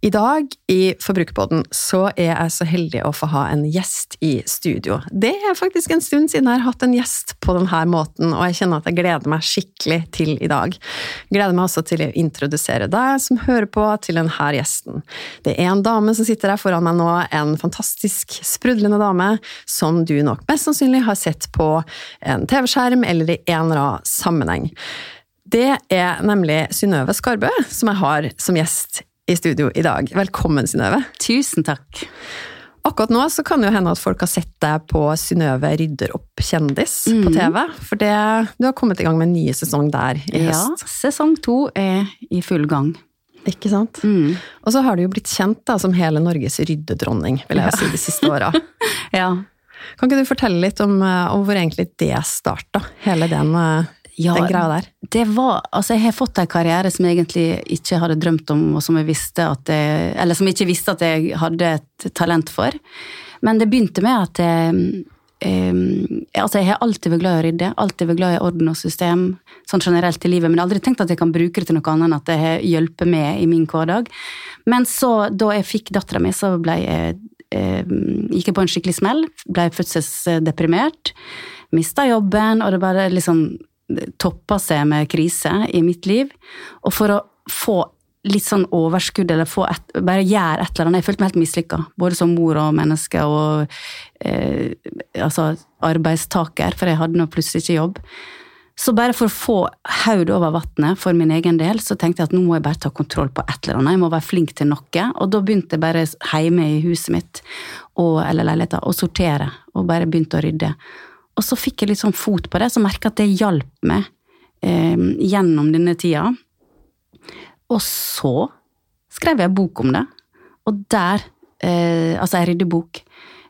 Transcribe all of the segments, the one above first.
I dag i Forbrukerpodden så er jeg så heldig å få ha en gjest i studio. Det er faktisk en stund siden jeg har hatt en gjest på denne måten, og jeg kjenner at jeg gleder meg skikkelig til i dag. Gleder meg også til å introdusere deg som hører på, til denne gjesten. Det er en dame som sitter her foran meg nå, en fantastisk sprudlende dame som du nok mest sannsynlig har sett på en TV-skjerm eller i en eller annen sammenheng. Det er nemlig Synnøve Skarbø som jeg har som gjest i studio i dag. Velkommen, Synnøve. Tusen takk. Akkurat nå så kan det jo hende at folk har sett deg på Synnøve rydder opp kjendis mm. på TV. For det, du har kommet i gang med en ny sesong der i ja, høst. Ja, sesong to er i full gang. Ikke sant? Mm. Og så har du jo blitt kjent da, som hele Norges ryddedronning, vil jeg ja. si, de siste åra. ja. Kan ikke du fortelle litt om, eh, om hvor egentlig det starta, hele den eh, ja, den greia der? Det var, altså jeg har fått en karriere som jeg egentlig ikke hadde drømt om, og som jeg visste at jeg, eller som jeg ikke visste at jeg hadde et talent for. Men det begynte med at jeg, jeg, altså jeg har alltid vært glad i å rydde, alltid vært glad i orden og system sånn generelt i livet, men jeg har aldri tenkt at jeg kan bruke det til noe annet enn at det hjulpet meg i min hverdag. Men så, da jeg fikk dattera mi, så ble jeg, um, gikk jeg på en skikkelig smell. Ble fødselsdeprimert. Mista jobben, og det bare liksom toppa seg med krise i mitt liv. Og for å få litt sånn overskudd, eller et, bare gjøre et eller annet Jeg følte meg helt mislykka, både som mor og menneske og eh, altså arbeidstaker, for jeg hadde nå plutselig ikke jobb. Så bare for å få hodet over vannet for min egen del, så tenkte jeg at nå må jeg bare ta kontroll på et eller annet. Jeg må være flink til noe. Og da begynte jeg bare hjemme i huset mitt, og, eller leiligheten å sortere. Og bare begynte å rydde. Og så fikk jeg litt sånn fot på det, så merka at det hjalp meg eh, gjennom denne tida. Og så skrev jeg bok om det, og der eh, Altså, jeg rydder bok.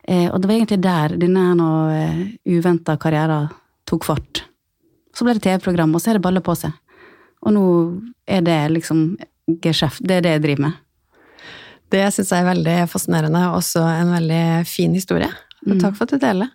Eh, og det var egentlig der denne uh, uventa karrieren tok fart. Så ble det TV-program, og så er det baller på seg. Og nå er det liksom geskjeft. Det er det jeg driver med. Det syns jeg er veldig fascinerende, og også en veldig fin historie. Og takk for at du deler.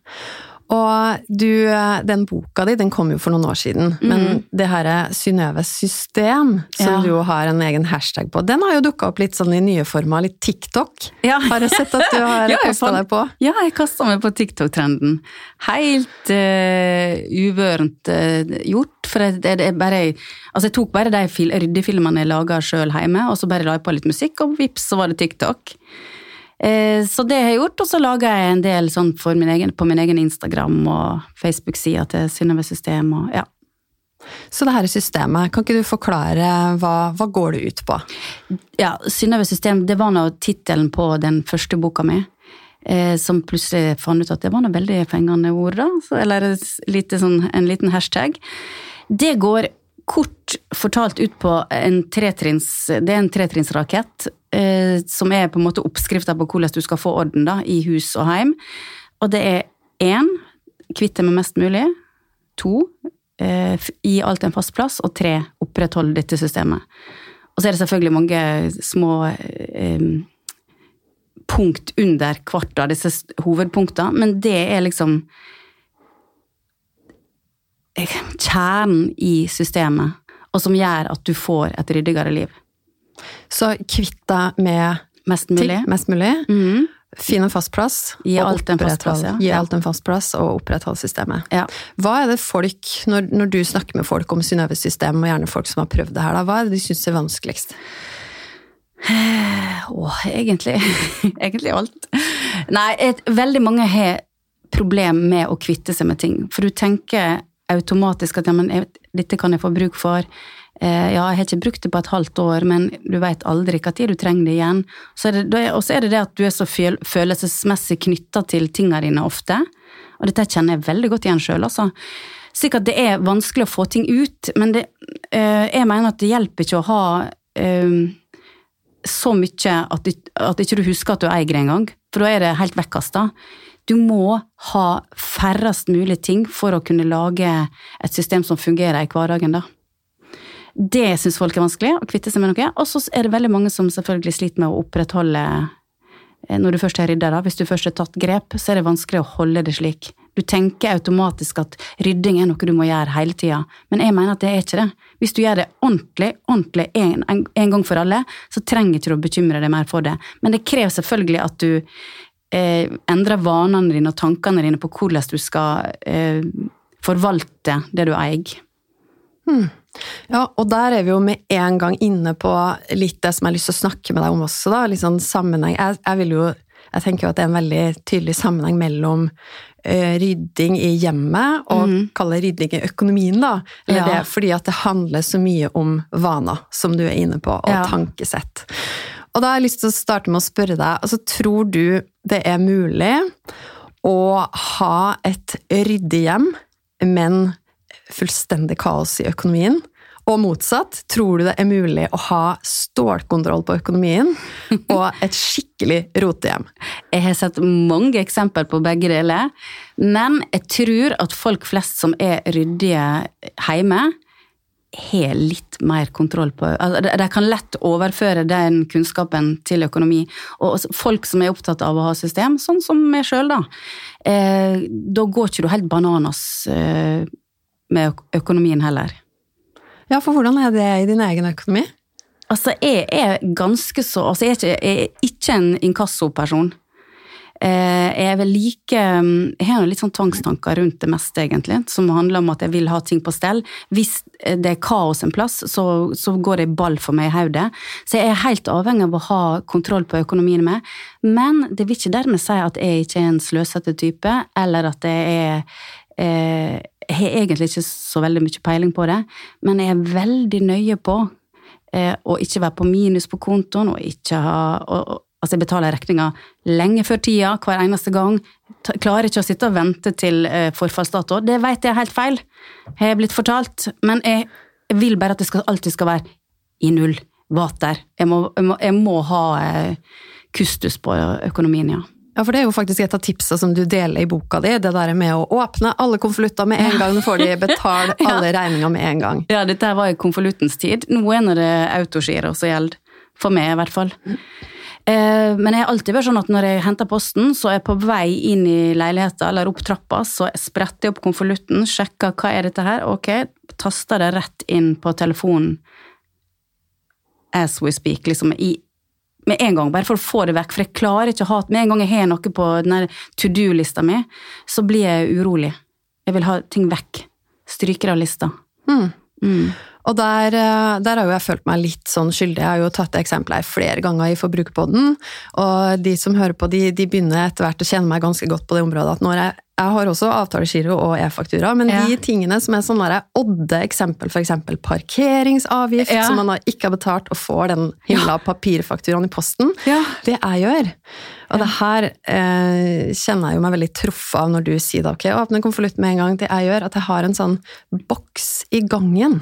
Og du, den boka di den kom jo for noen år siden, mm. men det her Synnøves system, som ja. du jo har en egen hashtag på, den har jo dukka opp litt sånn i nye former, litt TikTok. Ja. Har jeg sett at du har ja, kasta deg på? Ja, jeg kasta meg på TikTok-trenden. Helt uh, uvørent uh, gjort, for det, det, er bare Altså, jeg tok bare de ryddefilmene jeg laga sjøl hjemme, og så bare la jeg på litt musikk, og vips, så var det TikTok. Eh, så det har jeg gjort, og så lager jeg en del sånn min egen, på min egen Instagram og Facebook-sida til Synnøve System. og ja. Så det her systemet, kan ikke du forklare hva, hva går det ut på? Ja, Synnøve System, det var nå tittelen på den første boka mi. Eh, som plutselig fant ut at det var noe veldig fengende ord, da. Eller sånn, en liten hashtag. Det går kort fortalt ut på en tretrins Det er en tretrinnsrakett eh, som er på en måte oppskrifta på hvordan du skal få orden da, i hus og heim. Og det er én kvitt deg med mest mulig. To eh, gi alt en fast plass. Og tre oppretthold dette systemet. Og så er det selvfølgelig mange små eh, punkt under hvert av disse hovedpunktene, men det er liksom kjernen i systemet, og som gjør at du får et ryddigere liv. Så kvitt deg med mest mulig. Ting, mest mulig. Mm. Finn en fast plass. Gi alt en fast plass, ja. Gi alt en fast plass, og opprettholde systemet. Ja. Hva er det folk, når, når, du snakker med folk om Synnøves system, og gjerne folk som har prøvd det her, da, hva er det de syns er vanskeligst? Åh, egentlig Egentlig alt. Nei, et, veldig mange har problem med å kvitte seg med ting. For du tenker automatisk at ja, men dette kan jeg få bruk for. Eh, ja, jeg har ikke brukt det på et halvt år, men du veit aldri hva tid du trenger det igjen. Og så er det det at du er så følelsesmessig knytta til tinga dine ofte. Og dette kjenner jeg veldig godt igjen sjøl, altså. Sikkert det er vanskelig å få ting ut, men det, eh, jeg mener at det hjelper ikke å ha eh, så mye at, at ikke du husker at du eier det engang, for da er det helt vekkasta. Du må ha færrest mulig ting for å kunne lage et system som fungerer i hverdagen, da. Det syns folk er vanskelig, å kvitte seg med noe. Og så er det veldig mange som selvfølgelig sliter med å opprettholde eh, Når du først har rydda, da, hvis du først har tatt grep, så er det vanskelig å holde det slik. Du tenker automatisk at rydding er noe du må gjøre hele tida, men jeg mener at det er ikke det. Hvis du gjør det ordentlig, ordentlig en, en, gang for alle, så trenger ikke du å bekymre deg mer for det. Men det krever selvfølgelig at du eh, endrer vanene dine og tankene dine på hvordan du skal eh, forvalte det du eier. Hmm. Ja, og der er vi jo med en gang inne på litt det som jeg har lyst til å snakke med deg om også, da. Litt sånn sammenheng. Jeg, jeg vil jo jeg tenker jo at det er en veldig tydelig sammenheng mellom uh, rydding i hjemmet og mm. kalle rydding i økonomien, da. Eller ja. det, fordi at det handler så mye om vaner, som du er inne på, og ja. tankesett. Og da har jeg lyst til å starte med å spørre deg, altså tror du det er mulig å ha et ryddig hjem, men fullstendig kaos i økonomien? Og motsatt, tror du det er mulig å ha stålkontroll på økonomien og et skikkelig rotehjem? Jeg har sett mange eksempler på begge deler, men jeg tror at folk flest som er ryddige hjemme, har litt mer kontroll på altså, De kan lett overføre den kunnskapen til økonomi. Og folk som er opptatt av å ha system, sånn som meg sjøl, da. Eh, da går ikke du helt bananas eh, med økonomien heller. Ja, for hvordan er det i din egen økonomi? Altså, jeg er ganske så Altså, jeg er ikke, jeg er ikke en inkassoperson. Eh, jeg like Jeg har litt sånn tvangstanker rundt det meste, egentlig, som handler om at jeg vil ha ting på stell. Hvis det er kaos en plass, så, så går det ball for meg i hodet. Så jeg er helt avhengig av å ha kontroll på økonomien min. Men det vil ikke dermed si at jeg ikke er en sløsete type, eller at jeg er eh, jeg har egentlig ikke så veldig mye peiling på det, men jeg er veldig nøye på eh, å ikke være på minus på kontoen, og ikke ha og, Altså, jeg betaler regninga lenge før tida, hver eneste gang. Klarer ikke å sitte og vente til eh, forfallsdato. Det vet jeg er helt feil, har jeg blitt fortalt. Men jeg vil bare at det skal, alltid skal være i null vater. Jeg må, jeg må, jeg må ha eh, kustus på økonomien, ja. Ja, for det er jo faktisk et av tipsa som du deler i boka di, det der med å åpne alle konvolutter med en gang, får de betale alle ja. regninger med en gang. Ja, dette var i konvoluttens tid. Nå er det autogiro som gjelder. For meg, i hvert fall. Eh, men jeg har alltid vært sånn at når jeg henter posten, så er jeg på vei inn i leiligheten eller opp trappa, så spretter jeg opp konvolutten, sjekker hva er dette her, ok, taster det rett inn på telefonen as we speak, liksom i med en gang, bare for å få det vekk. For jeg klarer ikke å ha Med en gang jeg har noe på den to do-lista mi, så blir jeg urolig. Jeg vil ha ting vekk. Stryker av lista. Mm. Mm. Og der, eh, der, har jo jeg følt meg litt sånn skyldig. Jeg har jo tatt eksempler flere ganger i Forbrukerpodden, og de som hører på, de, de begynner etter hvert å kjenne meg ganske godt på det området. At når jeg jeg har også avtalegiro og e-faktura, men ja. de tingene som er sånne odde eksempel, f.eks. parkeringsavgift, ja. som man ikke har betalt og får den himla ja. papirfakturaen i posten, det jeg gjør. Og det her eh, kjenner jeg jo meg veldig truffet av når du sier det. ok, åpne konvolutt med en gang. Det jeg gjør, at jeg har en sånn boks i gangen,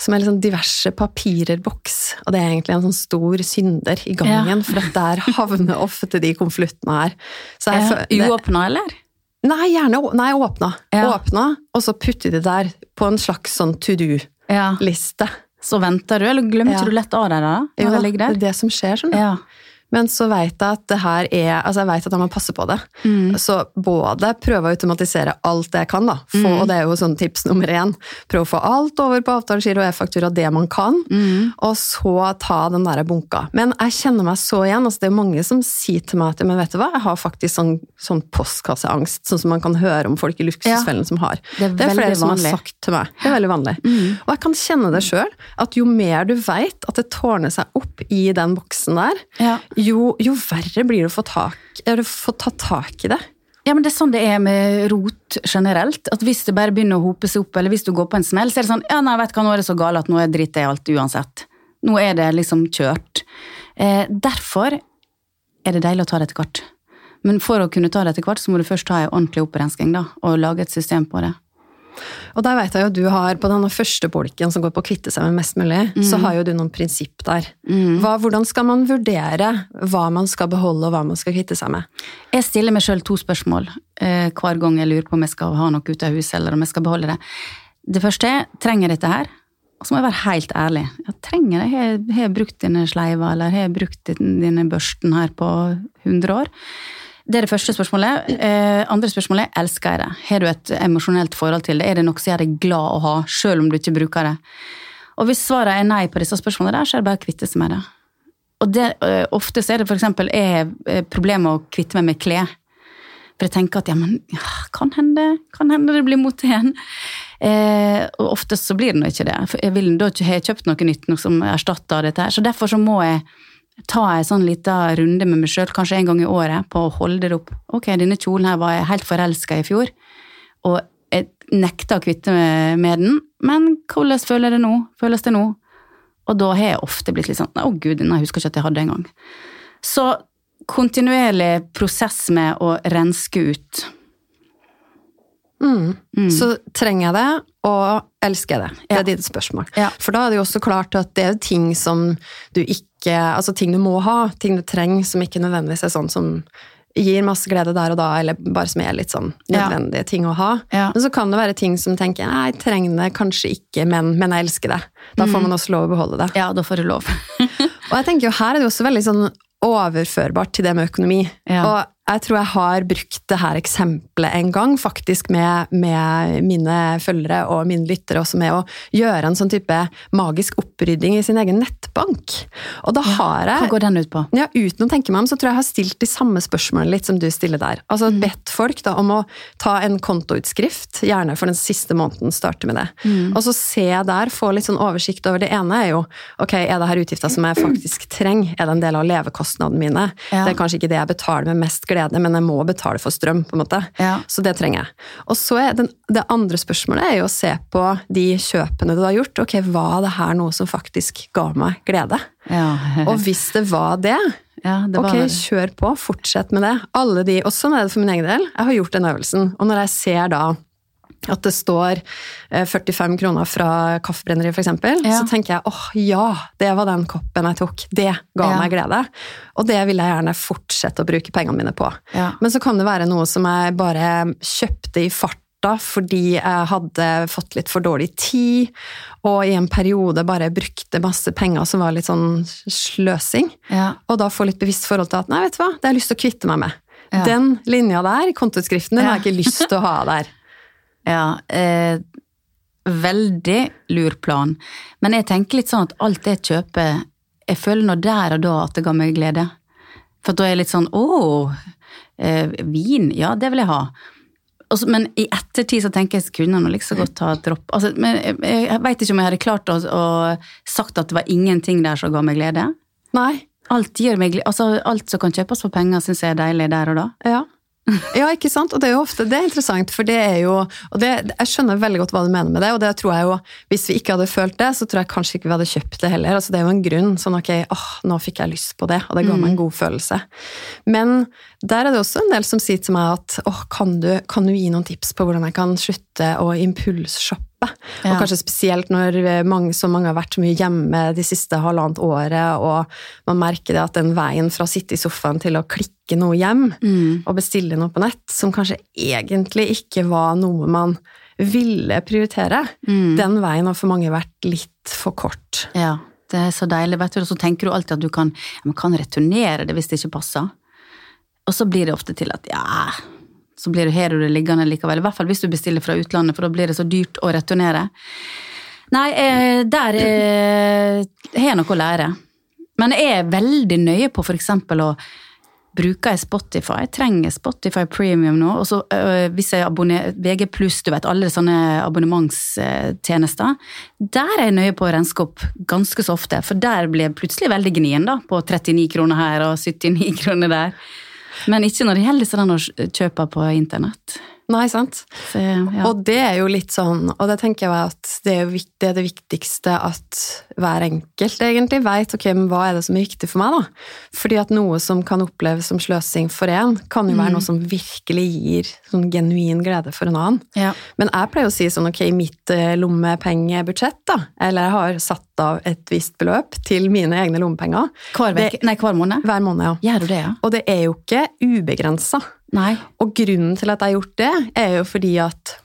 som er liksom diverse papirer-boks. Og det er egentlig en sånn stor synder i gangen, for at der havner ofte de konvoluttene her. Så jeg, Uåpna, eller? Nei, gjerne nei, åpna. Ja. Åpna, og så putte de der på en slags sånn to do-liste. Ja. Så venter du, eller glemmer ja. du lett av deg da? Jo, det, det er det som skjer. sånn. Ja. Men så vet jeg at det her er Altså, jeg vet at jeg må passe på det. Mm. Så både prøve å automatisere alt det jeg kan, da. Få, mm. Og det er jo sånn tips nummer én. Prøve å få alt over på avtalegiro og e-faktura, det man kan. Mm. Og så ta den der bunka. Men jeg kjenner meg så igjen. altså Det er mange som sier til meg at men vet du hva, jeg har faktisk sånn, sånn postkasseangst, sånn som man kan høre om folk i Luksusfellen ja. som har. Det er, det er flere vanlig. som har sagt til meg. Det er veldig vanlig. Mm. Og jeg kan kjenne det sjøl, at jo mer du veit at det tårner seg opp i den boksen der, ja jo, jo verre blir det å få, tak, å få ta tak i det. Ja, men Det er sånn det er med rot generelt. at Hvis det bare begynner å hope seg opp, eller hvis du går på en smell, så er det sånn ja, nei, vet hva, nå er det så galt at nå driter jeg alt uansett. Nå er det liksom kjørt. Eh, derfor er det deilig å ta det etter hvert. Men for å kunne ta det etter hvert, så må du først ta en ordentlig opprensking da, og lage et system på det. Og der vet jeg jo du har, på denne første bolken som går på å kvitte seg med mest mulig, så har jo du noen prinsipp der. Hva, hvordan skal man vurdere hva man skal beholde og hva man skal kvitte seg med? Jeg stiller meg sjøl to spørsmål eh, hver gang jeg lurer på om jeg skal ha noe ut av huset, eller om jeg skal beholde det. Det første er trenger jeg dette her? Og så må jeg være helt ærlig. Jeg trenger det. Har jeg, har jeg brukt denne sleiva, eller har jeg brukt denne børsten her på 100 år? Det er det første spørsmålet. Eh, andre spørsmålet er elsker jeg det. Har du et emosjonelt forhold til det? Er det noe som gjør deg glad å ha, selv om du ikke bruker det? Og hvis svaret er nei på disse spørsmålene der, så er det bare å kvitte seg med det. Og det, eh, ofte så er det eksempel er øh, problemet å kvitte meg med klær. For jeg tenker at ja, men kan hende, kan hende det blir mot igjen. Eh, og oftest så blir det nå ikke det. For jeg vil da ikke ha kjøpt noe nytt noe som erstatter dette her. Så derfor så må jeg ta en sånn liten runde med meg sjøl, kanskje en gang i året, på å holde det opp. Ok, denne kjolen her var jeg helt forelska i fjor, og jeg nekta å kvitte meg med den, men hvordan føler jeg det nå? Føles det nå? Og da har jeg ofte blitt litt sånn Å, gud, nei, jeg husker ikke at jeg hadde engang. Så kontinuerlig prosess med å renske ut. Mm. Så trenger jeg det, og elsker jeg det? Det Ja. er ditt spørsmål. Ja. For da er det jo også klart at det er ting som du ikke Altså ting du må ha, ting du trenger, som ikke nødvendigvis er sånn som gir masse glede der og da, eller bare som er litt sånn Ja. nødvendige ting å ha. Ja. Men så kan det være ting som tenker nei, jeg trenger det kanskje ikke, men, men jeg elsker det. Da får man også lov å beholde det. Ja, da får du lov. Og jeg tenker jo her er det jo også veldig sånn overførbart til det med økonomi. Ja. Og jeg tror jeg har brukt det her eksempelet en gang, faktisk med, med mine følgere og mine lyttere, også med å gjøre en sånn type magisk opprydding i sin egen nettbank. Og da har jeg Hva går den ut på? ja, Uten å tenke meg om, så tror jeg jeg har stilt de samme spørsmålene litt som du stiller der. Altså bedt folk da om å ta en kontoutskrift, gjerne for den siste måneden, starte med det. Og så se der, få litt sånn oversikt over det ene er jo, ok, er det her utgifter som jeg faktisk trenger? Er det en del av levekostnadene mine? Ja. Det er kanskje ikke det jeg betaler med mest glede, men jeg må betale for strøm, på en måte. Ja. Så det trenger jeg. Og så er den, det andre spørsmålet er jo å se på de kjøpene du har gjort. Ok, var det her noe som faktisk ga meg glede? Ja, Og hvis det var det, ja det var ok, kjør på, fortsett med det. Alle de, og sånn er det for min egen del. Jeg har gjort den øvelsen, og når jeg ser da at det står eh, 45 kroner fra kaffebrenneriet, eksempel, Ja. så tenker jeg åh, ja, det var den koppen jeg tok. Det ga Ja. meg glede. Og det vil jeg gjerne fortsette å bruke pengene mine på. Ja. Men så kan det være noe som jeg bare kjøpte i farta fordi jeg hadde fått litt for dårlig tid, og i en periode bare brukte masse penger som var litt sånn sløsing. Ja. Og da få litt bevisst forhold til at nei, vet du hva, det har jeg lyst til å kvitte meg med. Ja. Den linja der, kontoutskriften, den Ja. har jeg ikke lyst til å ha der. Ja, eh, veldig lur plan. Men jeg tenker litt sånn at alt jeg kjøper, jeg føler nå der og da at det ga meg glede. For da er jeg litt sånn å, eh, vin, ja det vil jeg ha. Også, men i ettertid så tenker jeg så kunne jeg så godt ha dropp. Altså, men jeg, jeg veit ikke om jeg hadde klart å, å sagt at det var ingenting der som ga meg glede. Nei. Alt, gir meg, altså, alt som kan kjøpes for penger, syns jeg er deilig der og da. Ja. Ja, ikke sant? Og det er jo ofte det er interessant, for det er jo og det, Jeg skjønner veldig godt hva du mener med det, og det tror jeg jo Hvis vi ikke hadde følt det, så tror jeg kanskje ikke vi hadde kjøpt det heller. Altså, det er jo en grunn. Sånn ok, åh, nå fikk jeg lyst på det, og det ga meg en god følelse. Men der er det også en del som sier til meg at åh, kan du, kan du gi noen tips på hvordan jeg kan slutte å impulsshoppe? Ja. Og kanskje spesielt når mange, så mange har vært så mye hjemme de siste halvannet året, og man merker det at den veien fra å sitte i sofaen til å klikke noe hjem, og bestille noe på nett, som kanskje egentlig ikke var noe man ville prioritere, den veien har for mange vært litt for kort. Ja, det er så deilig, vet du. Og så tenker du alltid at du kan, ja, man kan returnere det hvis det ikke passer. Og så blir det ofte til at ja, så blir du her du det liggende likevel. I hvert fall hvis du bestiller fra utlandet, for da blir det så dyrt å returnere. Nei, eh, der eh, har jeg noe å lære. Men jeg er veldig nøye på eksempel å bruke Spotify. Jeg trenger Spotify Premium nå. Og så øh, hvis jeg abonnerer VG+, du vet, alle sånne abonnementstjenester, der er jeg nøye på å renske opp ganske så ofte. For der blir jeg plutselig veldig gnien, da. På 39 kroner her og 79 kroner der. Men ikke når det gjelder sånn å kjøpe på internett. Nei, sant. Så, ja. Og det er jo litt sånn, og det tenker jeg at det er, viktig, det er det viktigste at hver enkelt egentlig vet ok, men hva er det som er viktig for meg, da. Fordi at noe som kan oppleves som sløsing for en, kan jo være noe som virkelig gir sånn genuin glede for en annen. ja. Men jeg pleier å si sånn, ok, mitt eh, lommepengebudsjett, da, eller jeg har satt av et visst beløp til mine egne lommepenger Hver, Det- nei, hver måned? hver måned, ja. Gjør du det, ja? Og det er jo ikke ubegrensa. Nei. Og grunnen til at jeg har gjort det, er jo fordi at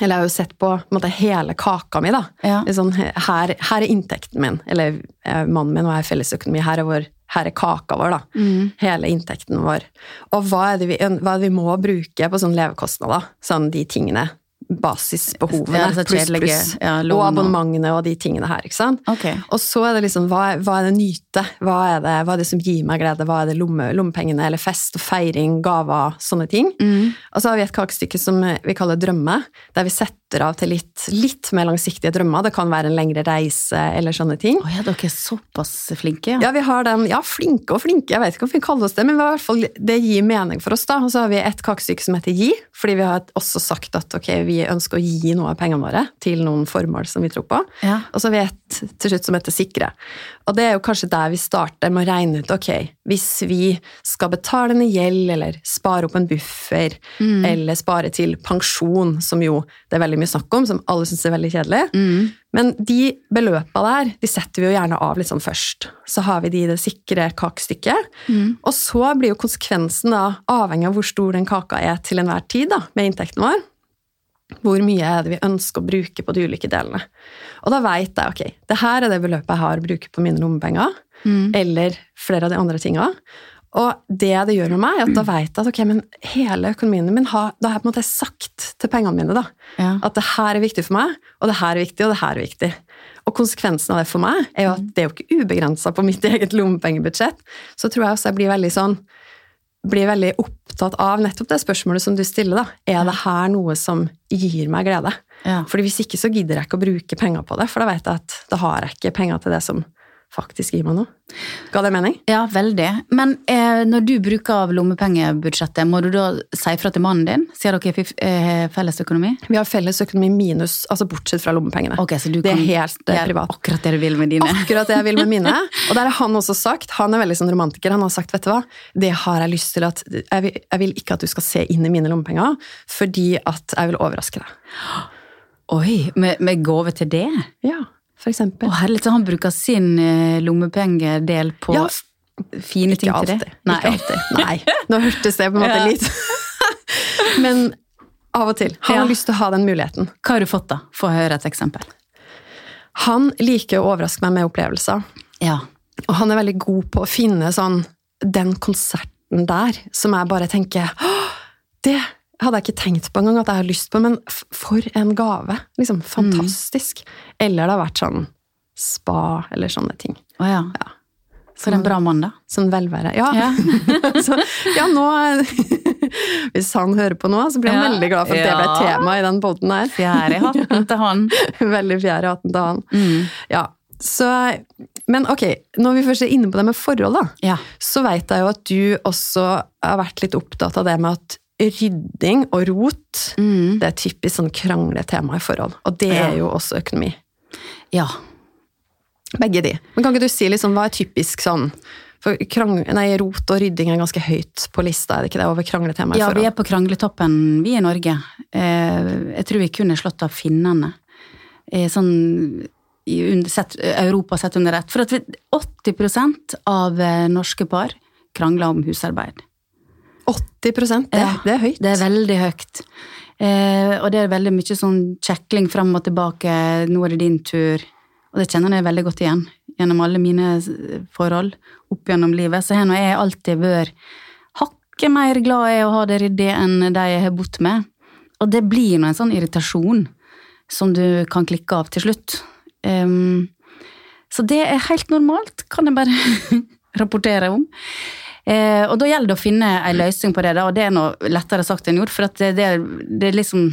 Eller jeg har jo sett på, på en måte, hele kaka mi, da. Ja. Sånn, her, her er inntekten min. Eller eh, mannen min og jeg er fellesøkonomi. Her er, vår, her er kaka vår, da. Mm. Hele inntekten vår. Og hva er, det vi, hva er det vi må bruke på sånne levekostnader? Sånn de tingene. Basisbehovene Ja, pluss, pluss. ja, og abonnementene og de tingene her, ikke sant? Okay. Og så er det liksom, hva er, hva er det nyte? Hva er det, hva er det som gir meg glede? Hva er det lomme, lommepengene, eller fest og feiring, gaver, sånne ting? Mm. Og så har vi et kakestykke som vi kaller drømme, der vi setter av til litt, litt mer langsiktige drømmer. Det kan være en lengre reise eller sånne ting. Oh, ja, dere er såpass flinke, ja. Ja, vi har den, ja, flinke og flinke, jeg vet ikke om vi kaller oss det, men hvert fall, det gir mening for oss da. Og så har vi et kakestykke som heter Gi, fordi vi har også sagt at ok, vi ønsker å gi noe av pengene våre til noen formål som vi tror på. Ja. Og så har vi et til slutt som heter Sikre. Og det er jo kanskje der vi starter med å regne ut, ok, hvis vi skal betale ned gjeld, eller spare opp en buffer, eller spare til pensjon, som jo det er veldig mye snakk om, som alle syns er veldig kjedelig. Mm. Men de beløpa der, de setter vi jo gjerne av litt sånn først. Så har vi de i det sikre kakestykket. Mm. Og så blir jo konsekvensen da avhengig av hvor stor den kaka er til enhver tid da, med inntekten vår. Hvor mye er det vi ønsker å bruke på de ulike delene. Og da veit jeg ok, det her er det beløpet jeg har å bruke på mine lommepenger, Mm. eller flere av de andre tinga. Og det det gjør med meg, er at da veit jeg at ok, men hele økonomien min har, da har jeg på en måte sagt til pengene mine da, Ja. at det her er viktig for meg, og det her er viktig, og det her er viktig. Og konsekvensen av det for meg er jo at det er jo ikke ubegrensa på mitt eget lommepengebudsjett. Så tror jeg også jeg blir veldig sånn blir veldig opptatt av nettopp det spørsmålet som du stiller. da. Er det her noe som gir meg glede? Ja. Fordi Hvis ikke så gidder jeg ikke å bruke penger på det, for da vet jeg at da har jeg ikke penger til det som faktisk gir meg noe. Ga det mening? Ja, veldig. Men eh, når du bruker av lommepengebudsjettet, må du da si fra til mannen din? Sier dere eh, felles økonomi? Vi har felles økonomi minus, altså bortsett fra lommepengene. Ok, så du det er kan helt eh, privat. akkurat det du vil med dine? Akkurat det jeg vil med mine. Og der har han også sagt, han er veldig sånn romantiker, han har sagt, vet du hva, det har jeg lyst til at, jeg vil, jeg vil ikke at du skal se inn i mine lommepenger, fordi at jeg vil overraske deg. Oi, med, med gave til det? Ja, for eksempel. Å herlig, så han bruker sin eh, lommepengedel på Ja, fine ting alltid. til det? Nei. Ikke alltid. Nei. Nå hørtes det på en måte Ja. litt Men av og til. Han Ja. har lyst til å ha den muligheten. Hva har du fått, da? Få høre et eksempel. Han liker å overraske meg med opplevelser. Ja. Og han er veldig god på å finne sånn den konserten der som jeg bare tenker «Åh, Det hadde jeg ikke tenkt på engang at jeg har lyst på, men for en gave! Liksom fantastisk. Eller det har vært sånn spa eller sånne ting. Oh, ja. For en bra mann, da. Sånn velvære. Ja, Ja. så, ja nå Hvis han hører på nå, så blir han Ja. veldig glad for at det ble tema i den poden her. Fjær i hatten til han. Veldig fjær i hatten til han. Mm. Ja, så Men ok, når vi først er inne på det med forhold, da, Ja. så veit jeg jo at du også har vært litt opptatt av det med at rydding og rot Mm. det er typisk sånn krangletema i forhold. Og det Ja. er jo også økonomi. ja. Begge de. Men kan ikke du si liksom, hva er typisk sånn For krang, nei, rot og rydding er ganske høyt på lista, er det ikke det, over krangletema i Ja, vi er på krangletoppen, vi i Norge. Eh, jeg tror vi kun er slått av finnene. Eh, sånn sett, Europa sett under ett. For at vi, 80 av eh, norske par krangler om husarbeid. 80 det, Ja, det er høyt. Det er veldig høyt. Eh, og det er veldig mye sånn kjekling frem og tilbake. Nå er det din tur. Og det kjenner jeg veldig godt igjen gjennom alle mine forhold opp gjennom livet. Så har nå jeg alltid vært hakket mer glad i å ha det ryddig enn de jeg har bodd med. Og det blir nå en sånn irritasjon som du kan klikke av til slutt. Um, så det er helt normalt, kan jeg bare rapportere om. Eh, og da gjelder det å finne en løsning på det, da, og det er noe lettere sagt enn gjort. For det, det, det er liksom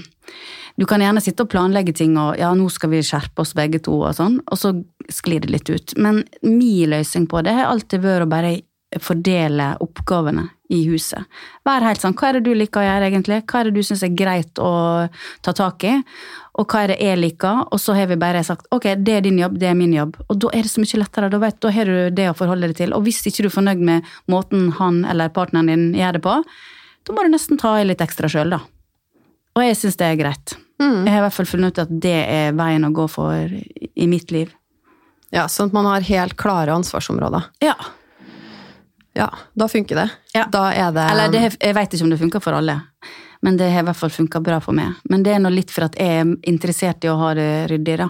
Du kan gjerne sitte og planlegge ting, og ja, nå skal vi skjerpe oss begge to, og sånn, og så sklir det litt ut. Men min løsning på det har alltid vært å bare fordele oppgavene i huset. Vær helt sånn, hva er det du liker å gjøre egentlig? Hva er det du syns er greit å ta tak i? Og hva er det jeg liker? Og så har vi bare sagt ok, det er din jobb, det er min jobb. Og da er det så mye lettere, da, vet, da har du det å forholde deg til. Og hvis ikke du er fornøyd med måten han eller partneren din gjør det på, da må du nesten ta i litt ekstra sjøl, da. Og jeg syns det er greit. Mm. Jeg har i hvert fall funnet ut at det er veien å gå for i mitt liv. Ja, Sånn at man har helt klare ansvarsområder. Ja. Ja, da funker det. Ja. Da er det Eller det, jeg vet ikke om det funker for alle, men det har i hvert fall funka bra for meg. Men det er nå litt for at jeg er interessert i å ha det ryddig, da.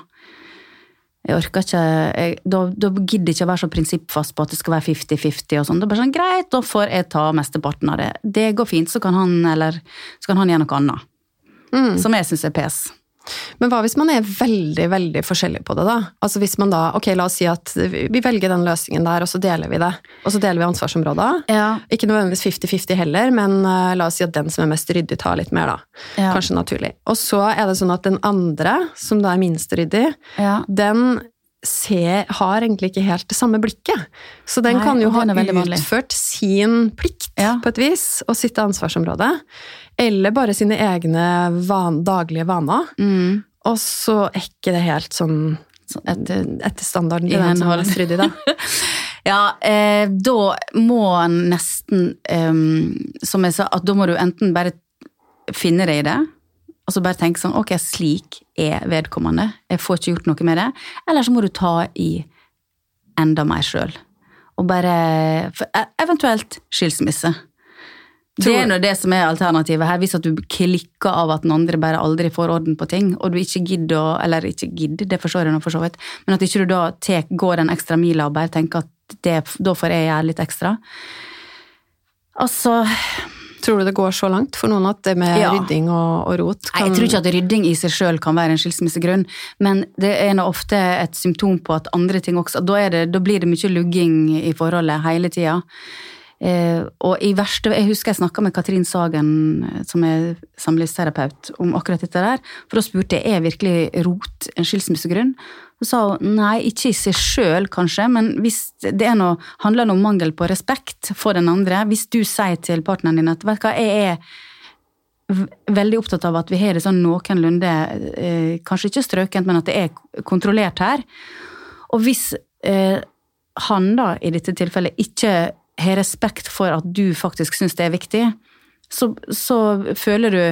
Jeg orker ikke jeg, da, da gidder jeg ikke å være så prinsippfast på at det skal være 50-50 og sånn. Det er bare sånn, greit, da får jeg ta mesteparten av det. Det går fint, så kan han, eller, så kan han gjøre noe annet. Mm. Som jeg syns er pes. Men hva hvis man er veldig veldig forskjellig på det, da? Altså hvis man da, ok, La oss si at vi velger den løsningen der, og så deler vi det. Og så deler vi ansvarsområder. Ja. Ikke nødvendigvis 50-50 heller, men uh, la oss si at den som er mest ryddig, tar litt mer, da. Ja. Kanskje naturlig. Og så er det sånn at den andre, som da er minst ryddig, Ja. den ser, har egentlig ikke helt det samme blikket. Så den Nei, kan jo ha utført sin plikt på et vis, og sitt ansvarsområde. Eller bare sine egne van, daglige vaner. Mm. Og så er ikke det helt sånn etter, etter standarden til den som mest ryddig, da. Ja, eh, da må en nesten, eh, som jeg sa, at da må du enten bare finne deg i det, og så bare tenke sånn, ok, slik er vedkommende, jeg får ikke gjort noe med det, eller så må du ta i enda mer sjøl. Og bare, e- eventuelt skilsmisse. Det er nå det som er alternativet her, hvis at du klikker av at den andre bare aldri får orden på ting, og du ikke gidder å, eller ikke gidder, det forstår jeg nå for så vidt, men at ikke du da tek, går den ekstra mila og bare tenker at det, da får jeg gjøre litt ekstra. Altså, Tror du det går så langt for noen at det med Ja. rydding og, og rot Nei, jeg tror ikke at rydding i seg sjøl kan være en skilsmissegrunn, men det er nå ofte et symptom på at andre ting også Da, det, da blir det mye lugging i forholdet hele tida. Eh, og i verste Jeg husker jeg snakka med Katrin Sagen, eh, som er samlivsterapeut, om akkurat dette der. For da spurte jeg er virkelig rot en skilsmissegrunn. Så sa nei, ikke i seg sjøl kanskje, men hvis det noe, handler om mangel på respekt for den andre Hvis du sier til partneren din at vet du hva, jeg er veldig opptatt av at vi har det sånn noenlunde, eh, kanskje ikke strøkent, men at det er kontrollert her. Og hvis eh, han da i dette tilfellet ikke har respekt for at du faktisk syns det er viktig, så, så føler du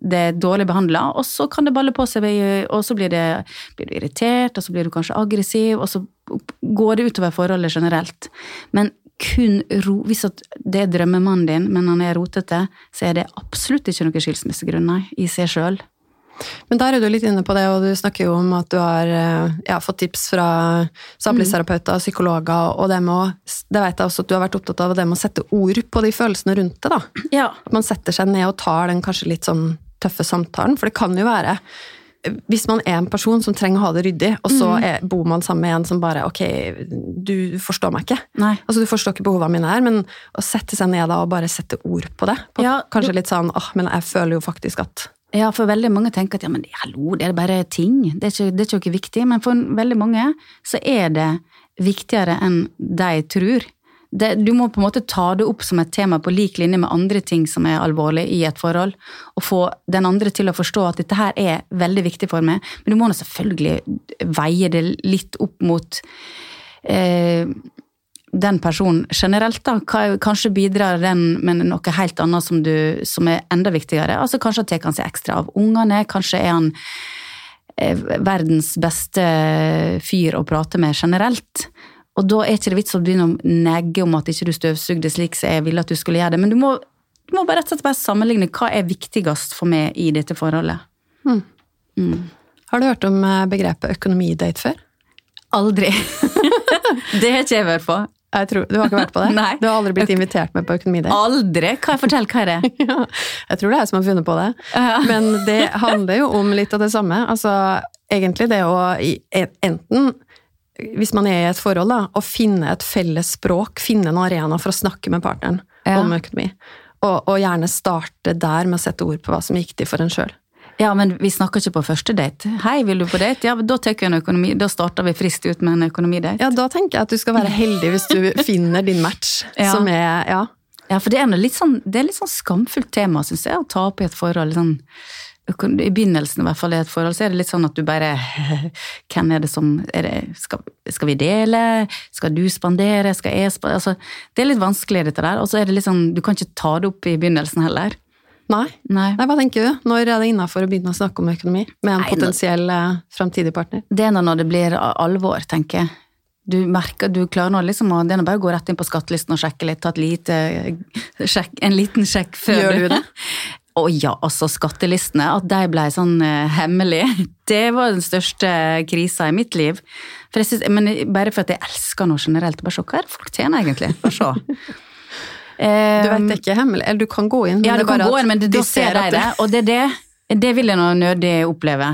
det er dårlig behandla, og så kan det balle på seg, og så blir, det, blir du irritert, og så blir du kanskje aggressiv, og så går det utover forholdet generelt. Men kun ro, hvis det er drømmemannen din, men han er rotete, så er det absolutt ikke noen skilsmissegrunn nei, i seg sjøl. Men der er du litt inne på det, og du snakker jo om at du har eh, ja, fått tips fra samlivsterapeuter og psykologer, og det med å Det vet jeg også at du har vært opptatt av, det med å sette ord på de følelsene rundt det, da. Ja. At man setter seg ned og tar den kanskje litt sånn tøffe samtalen, for det kan jo være hvis man er en person som trenger å ha det ryddig, og så Mm. er, bor man sammen med en som bare Ok, du forstår meg ikke. Nei. Altså, Du forstår ikke behovene mine her, men å sette seg ned da og bare sette ord på det på, Ja, Kanskje litt sånn åh, men jeg føler jo faktisk at Ja, for veldig mange tenker at ja, men hallo, det er bare ting. Det er ikke, det er ikke viktig. Men for veldig mange så er det viktigere enn de tror. Det, du må på en måte ta det opp som et tema på lik linje med andre ting som er alvorlig i et forhold, og få den andre til å forstå at dette her er veldig viktig for meg. Men du må nå selvfølgelig veie det litt opp mot eh, den personen generelt, da. Kanskje bidrar den med noe helt annet som, du, som er enda viktigere. Altså Kanskje tar han seg ekstra av ungene, kanskje er han eh, verdens beste fyr å prate med generelt. Og da er ikke det vits å begynne å negge om at ikke du støvsugde slik som jeg ville at du skulle gjøre det. Men du må, du må bare rett og slett bare sammenligne hva er viktigst for meg i dette forholdet. Har du hørt om eh, begrepet økonomidate før? Aldri. det har ikke jeg vært på. Jeg tror, du har ikke vært på det? Nei. Du har aldri blitt invitert med på økonomidate? Aldri? Hva, fortell, hva er det? Ja, jeg tror det er jeg som har funnet på det. Ja. Men det handler jo om litt av det samme. Altså, egentlig det å enten hvis man er i et forhold, da, å finne et felles språk, finne en arena for å snakke med partneren Ja. om økonomi. Og, og gjerne starte der med å sette ord på hva som er viktig for en sjøl. Ja, men vi snakker ikke på første date. Hei, vil du på date? Ja, da tar vi en økonomi. Da starter vi friskt ut med en økonomidate. Ja, da tenker jeg at du skal være heldig hvis du finner din match, Ja. som er Ja. Ja, for det er, litt sånn, det er litt sånn skamfullt tema, syns jeg, å ta opp i et forhold. Sånn, I begynnelsen i hvert fall i et forhold, så er det litt sånn at du bare Hvem er det som er det, skal, skal vi dele? Skal du spandere? Skal jeg spandere? Altså, det er litt vanskelig, dette der. Og så er det litt sånn Du kan ikke ta det opp i begynnelsen heller. Nei. Nei. Nei, hva tenker du? Når er det innafor å begynne å snakke om økonomi med en Nei, potensiell eh, framtidig partner? Det er når det blir alvor, tenker jeg. Du merker, du klarer nå liksom å Det er bare å gå rett inn på skattelisten og sjekke litt, ta lite sjekk, en liten sjekk før Gjør du det? Å ja, altså skattelistene, at de ble sånn eh, hemmelige, det var den største krisa i mitt liv. For synes, men bare for at jeg elsker noe generelt, bare se hva er det folk tjener egentlig, bare se. Du vet er ikke hemmelig, eller du kan gå inn. men Ja, du kan gå inn, men det, da ser de det, og det er det. Det vil jeg nå nødig oppleve.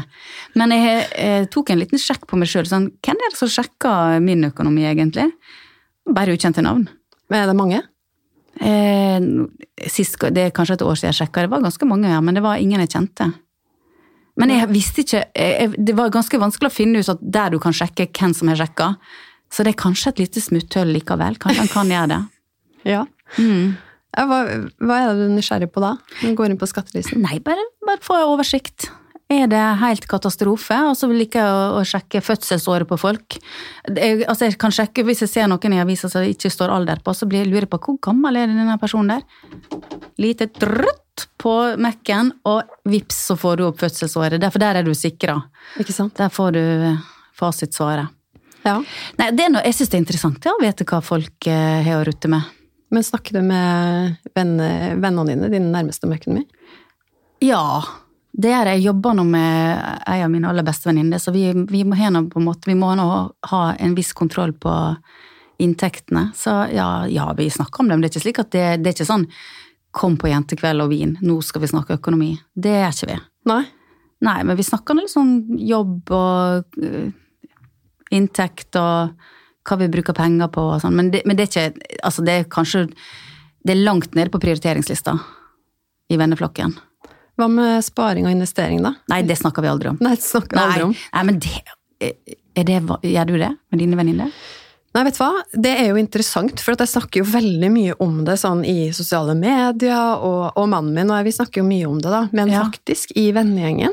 Men jeg, jeg tok en liten sjekk på meg sjøl. Sånn, hvem er det som sjekker min økonomi, egentlig? Bare ukjente navn. Men er det mange? Eh, sist, det er kanskje et år siden jeg sjekka, det var ganske mange, ja, men det var ingen jeg kjente. Men jeg visste ikke jeg, Det var ganske vanskelig å finne ut at der du kan sjekke hvem som har sjekka. Så det er kanskje et lite smutthull likevel. Kanskje han kan gjøre det. Ja. Ja, hva, hva er det du er nysgjerrig på da? Når du går inn på skattelisten? Nei, bare, bare få oversikt. Er det helt katastrofe? Og så liker jeg å, å sjekke fødselsåret på folk. Jeg, altså jeg kan sjekke, Hvis jeg ser noen i avisa som det ikke står alder på, så blir jeg lurer på hvor gammel er denne personen der. Lite drøtt på Mac-en, og vips, så får du opp fødselsåret. Derfor der er du sikra. Der får du eh, fasitsvaret. Ja. Nei, det er noe, Jeg syns det er interessant ja, å vite hva folk eh, har å rutte med. Men snakker du med venner, vennene dine, dine nærmeste om økonomi? Ja, det er det. Jeg jobber nå med ei av mine aller beste venninner, så vi, vi må måte, vi må nå ha en viss kontroll på inntektene. Så ja, ja, vi snakker om det, men det er ikke slik at det, det er ikke sånn kom på jentekveld og vin, nå skal vi snakke økonomi. Det er ikke vi. Nei? Nei, men vi snakker nå litt sånn jobb og uh, inntekt og hva vi bruker penger på og sånn, men, det, men det er ikke Altså, det er kanskje Det er langt nede på prioriteringslista i venneflokken. Hva med sparing og investering, da? Nei, det snakker vi aldri om. Nei, det snakker vi aldri om. Nei, men det, det Gjør du det med dine venninner? Nei, vet du hva? Det er jo interessant, for jeg snakker jo veldig mye om det sånn i sosiale medier, og, og mannen min og jeg, vi snakker jo mye om det, da. Men Ja. faktisk, i vennegjengen,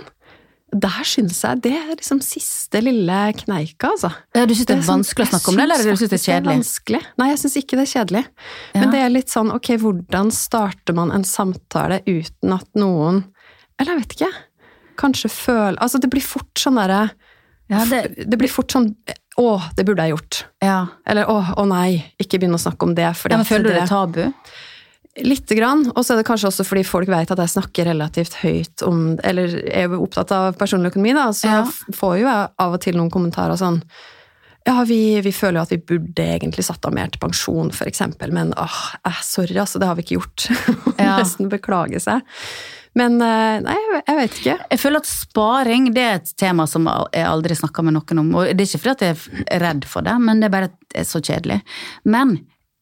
der syns jeg det er liksom siste lille kneika, altså. Ja, du syns det er sånn- vanskelig å snakke om det, eller du syns det er kjedelig? Det vanskelig. Nei, jeg syns ikke det er kjedelig. Ja. Men det er litt sånn, ok, hvordan starter man en samtale uten at noen Eller jeg vet ikke. Kanskje føle Altså, det blir fort sånn derre Ja, det, Det blir fort sånn Å, det burde jeg gjort. ja. Eller å, å nei, ikke begynn å snakke om det. fordi ja men føler du det er tabu? Lite grann. Og så er det kanskje også fordi folk vet at jeg snakker relativt høyt om Eller er opptatt av personlig økonomi, da. Så Ja. får jo jeg av og til noen kommentarer sånn Ja, vi, vi føler jo at vi burde egentlig satt av mer til pensjon, eksempel, men åh, eh, sorry, altså, det har vi ikke gjort. Ja. Nesten beklage seg. Men eh, nei, jeg- vet ikke. Jeg føler at sparing det er et tema som jeg aldri snakker med noen om. Og det er ikke fordi at jeg er redd for det, men det er bare så kjedelig. Men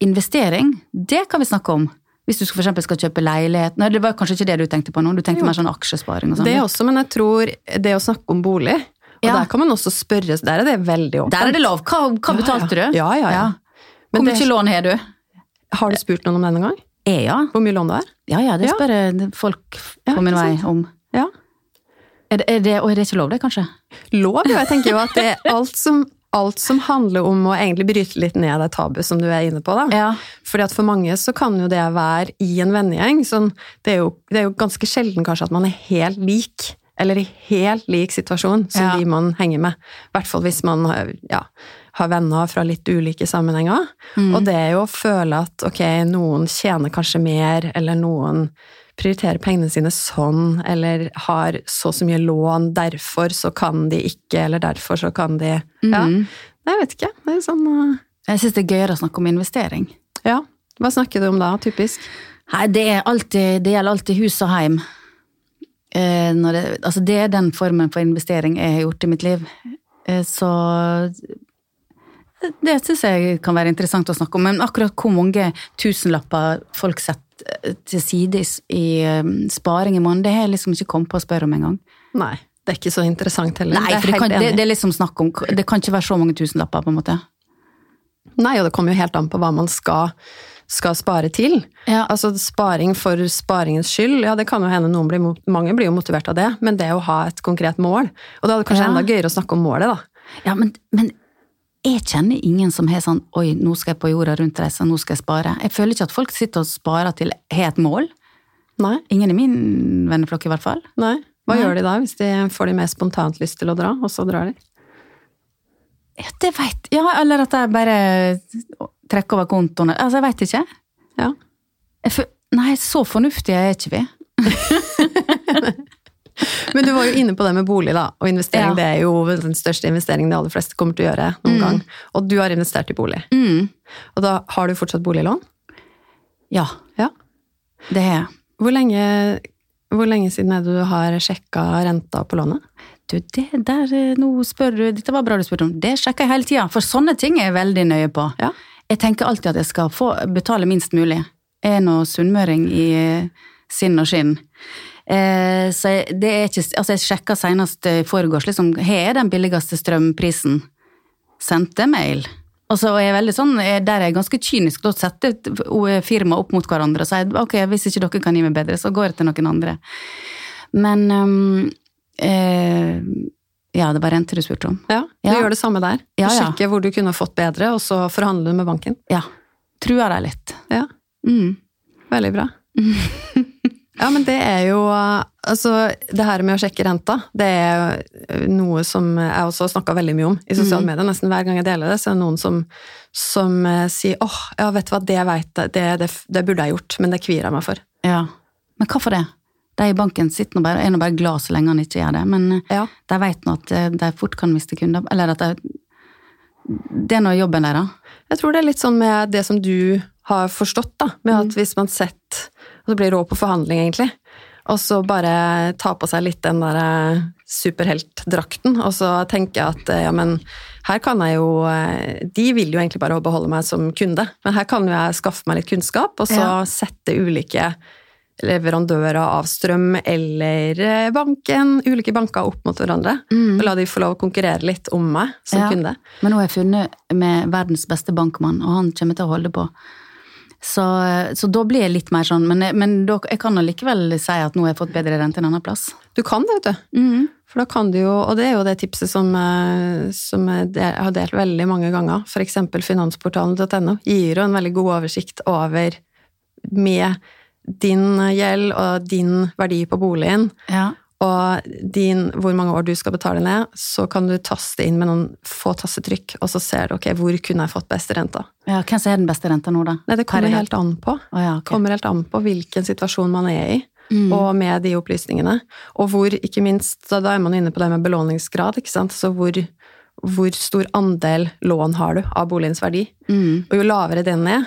investering, det kan vi snakke om. Hvis du for skal kjøpe leilighet Nei, det var kanskje ikke det du tenkte på nå, du tenkte Jo. mer sånn aksjesparing og sånn. Det også, men jeg tror det å snakke om bolig Og Ja. der kan man også spørre, der er det veldig åpent. Der er det lov. Hva, hva Ja, betalte ja. du? Ja, ja, ja. Men Hvor mye lån har du? Har du spurt noen om det noen gang? E, ja. Hvor mye lån det er? Ja, ja, det spør jeg folk på min vei om. Ja. Er det, er det, og er det ikke lov, det, kanskje? Lov, jo. Jeg tenker jo at det er alt som, alt som handler om å egentlig bryte litt ned det tabu som du er inne på, da. Ja. Fordi at for mange så kan jo det være i en vennegjeng. Sånn, det, er jo, det er jo ganske sjelden kanskje at man er helt lik, eller i helt lik situasjon som Ja. de man henger med. I hvert fall hvis man ja, har venner fra litt ulike sammenhenger. Mm. Og det er jo å føle at ok, noen tjener kanskje mer, eller noen prioriterer pengene sine sånn, eller har så og så mye lån, derfor så kan de ikke, eller derfor så kan de Ja, Mhm. Jeg vet ikke. Det er sånn uh, Jeg syns det er gøyere å snakke om investering. Ja. Hva snakker du om da, typisk? Nei, det, alltid, det gjelder alltid hus og heim. Eh, det, altså det er den formen for investering jeg har gjort i mitt liv. Eh, så det syns jeg kan være interessant å snakke om. Men akkurat hvor mange tusenlapper folk setter eh, til side i, eh, sparing i måneden, det har jeg liksom ikke kommet på å spørre om engang. Nei. Det er ikke så interessant heller. Nei, for det kan, det, det er liksom snakk om Det kan ikke være så mange tusenlapper, på en måte. Nei, og det kommer jo helt an på hva man skal, skal spare til. Ja. Altså sparing for sparingens skyld, ja det kan jo hende noen blir, mange blir jo motivert av det, men det å ha et konkret mål, og da er det kanskje Ja. enda gøyere å snakke om målet da. Ja, men, men jeg kjenner ingen som har sånn Oi, nå skal jeg på jorda rundt-reise, nå skal jeg spare. Jeg føler ikke at folk sitter og sparer til har et mål. Nei, Ingen i min venneflokk, i hvert fall. nei. Hva Nei. gjør de da, hvis de får de mer spontant lyst til å dra, og så drar de? Ja, det veit Ja, eller at jeg bare trekker over kontoen. Altså, jeg veit ikke. Ja. Jeg Nei, så fornuftige er ikke vi. Men du var jo inne på det med bolig da, og investering, Ja. det er jo den største investeringen de aller fleste kommer til å gjøre noen gang. Og du har investert i bolig. Mm. Og da har du fortsatt boliglån? Ja, Ja. det har jeg. Hvor lenge, hvor lenge siden er det du har sjekka renta på lånet? Du, det der eh, Nå spør du Dette var bra du spurte om. Det sjekker jeg hele tida, for sånne ting er jeg veldig nøye på. Ja. Jeg tenker alltid at jeg skal få betale minst mulig. Jeg er nå sunnmøring i eh, sinn og skinn. Eh, så det er ikke Altså, jeg sjekka senest i forgårs, liksom, har jeg den billigste strømprisen? Sendte mail. Og så er jeg veldig sånn, eh, Der er jeg ganske kynisk. Da setter firma opp mot hverandre og sier ok, hvis ikke dere kan gi meg bedre, så går jeg til noen andre. Men um, eh, Ja, det var renter du spurte om. Ja, du Ja. gjør det samme der. Du Ja, ja. sjekker hvor du kunne fått bedre, og så forhandler du med banken. Ja. Truer deg litt. Ja, Mm. veldig bra. Ja, men det er jo Altså, det her med å sjekke renta, det er noe som jeg også har snakka veldig mye om i sosiale medier. Nesten hver gang jeg deler det, så er det noen som, som eh, sier åh, ja, vet du hva, det vet jeg, det, det, det burde jeg gjort, men det kvier jeg meg for. Ja. Men hvorfor det? De i banken sitter nå bare, er nå bare glad så lenge han ikke gjør det, men eh, Ja. de vet nå at eh, de fort kan miste kunder. Eller at de, det er nå jobben deres. Jeg tror det er litt sånn med det som du har forstått, da. Med at hvis man setter Og så blir det rå på forhandling, egentlig. Og så bare ta på seg litt den der eh, superheltdrakten, og så tenke at eh, ja, men her kan jeg jo eh, De vil jo egentlig bare beholde meg som kunde, men her kan jo jeg skaffe meg litt kunnskap, og så Ja. sette ulike leverandører av strøm eller banken, ulike banker opp mot hverandre. Og la de få lov å konkurrere litt om meg som Ja. kunde. Men nå har jeg funnet med verdens beste bankmann, og han kommer til å holde på. Så, så da blir jeg litt mer sånn, men, men da, jeg kan allikevel si at nå har jeg fått bedre rente en annen plass. Du kan det, vet du. For da kan du jo, og det er jo det tipset som, eh, som jeg har delt veldig mange ganger, eksempel finansportalen.no, gir jo en veldig god oversikt over med din gjeld og din verdi på boligen, Ja. Og din, hvor mange år du skal betale ned, så kan du taste inn med noen få tastetrykk, og så ser du ok, hvor kunne jeg fått beste renta. ja hvem som er den beste renta nå, da? Nei, det kommer helt an på. Oh, ja, okay. kommer helt an på hvilken situasjon man er i, Mm. og med de opplysningene. Og hvor, ikke minst, da da er man inne på det med belåningsgrad, ikke sant. Så hvor, hvor stor andel lån har du av boligens verdi? Mm. Og jo lavere den er,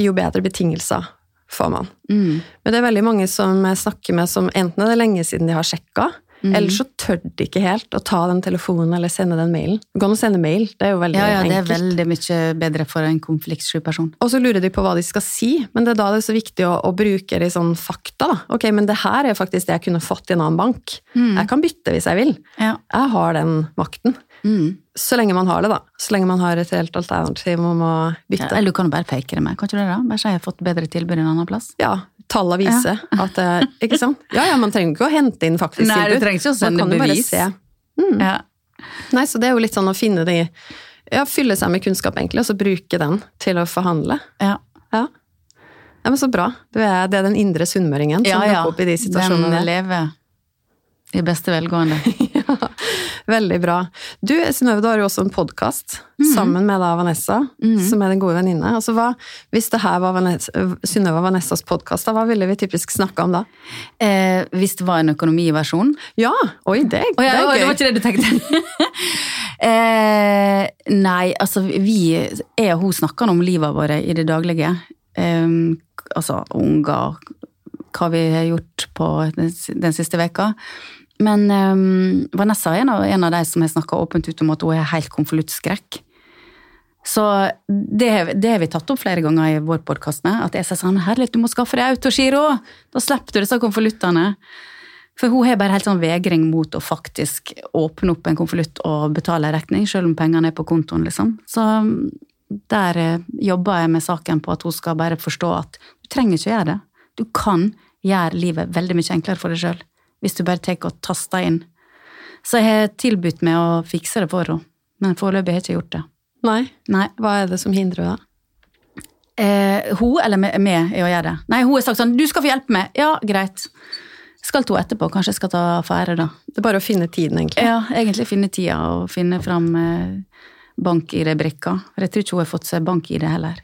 jo bedre betingelser får man. Mm. Men det er veldig mange som jeg snakker med som enten er det lenge siden de har sjekka, Mm. eller så tør de ikke helt å ta den telefonen eller sende den mailen. Gå an å sende mail, det er jo veldig Ja, ja, det er veldig mye bedre for en konfliktsky person. Og så lurer de på hva de skal si, men det er da det er så viktig å, å bruke litt sånn fakta. da. Ok, men det her er faktisk det jeg kunne fått i en annen bank. Jeg kan bytte hvis jeg vil. Ja. Jeg har den makten. Mm. Så lenge man har det, da. Så lenge man har et reelt alternativ om å Ja, eller du kan jo bare peke det med. Kan ikke du det? da? Bare si jeg har fått bedre tilbud en annen plass. Ja, tallene viser at Ikke sant? Ja, ja, man trenger ikke å hente inn faktisk Nei, du trenger ikke å sende bevis. Mm. Ja. Nei, så det er jo litt sånn å finne de Ja, fylle seg med kunnskap, egentlig, og så bruke den til å forhandle. Ja. Ja. ja men så bra. Er, det er den indre sunnmøringen som ja, ja. dukker opp i de situasjonene. Den lever i beste velgående. Veldig bra. Du, Synnøve, du har jo også en podkast Mhm. sammen med da Vanessa, som er den gode venninne. Altså, hva, hvis det her var Synnøve og Vanessas podkast, hva ville vi typisk snakka om da? Eh, hvis det var en økonomiversjon Ja! Oi, det, oh, ja, det er det var ikke det du tenkte? eh, nei, altså vi Jeg og hun snakker om livet vårt i det daglige. Eh, altså unger, hva vi har gjort på den, den siste veka. Men um, Vanessa er en av, en av de som har snakka åpent ut om at hun er helt konvoluttskrekk. Så det, det har vi tatt opp flere ganger i vår podkast. At jeg sier sånn Herlig, du må skaffe deg autogiro! Da slipper du disse konvoluttene. For hun har bare helt sånn vegring mot å faktisk åpne opp en konvolutt og betale en regning, selv om pengene er på kontoen, liksom. Så der eh, jobber jeg med saken på at hun skal bare forstå at du trenger ikke å gjøre det. Du kan gjøre livet veldig mye enklere for deg sjøl hvis du bare tar og taster inn. Så jeg har tilbudt meg å fikse det for henne, men foreløpig har jeg ikke gjort det. Nei. Nei. Hva er det som hindrer henne? Eh, hun eller meg i å gjøre det? Nei, hun har sagt sånn 'du skal få hjelpe meg'. Ja, greit. Skal to etterpå, kanskje jeg skal ta affære, da. Det er bare å finne tiden, egentlig. Ja, egentlig finne tida og finne fram eh, bank-ID-brikka. For jeg tror ikke hun har fått seg bank-ID heller.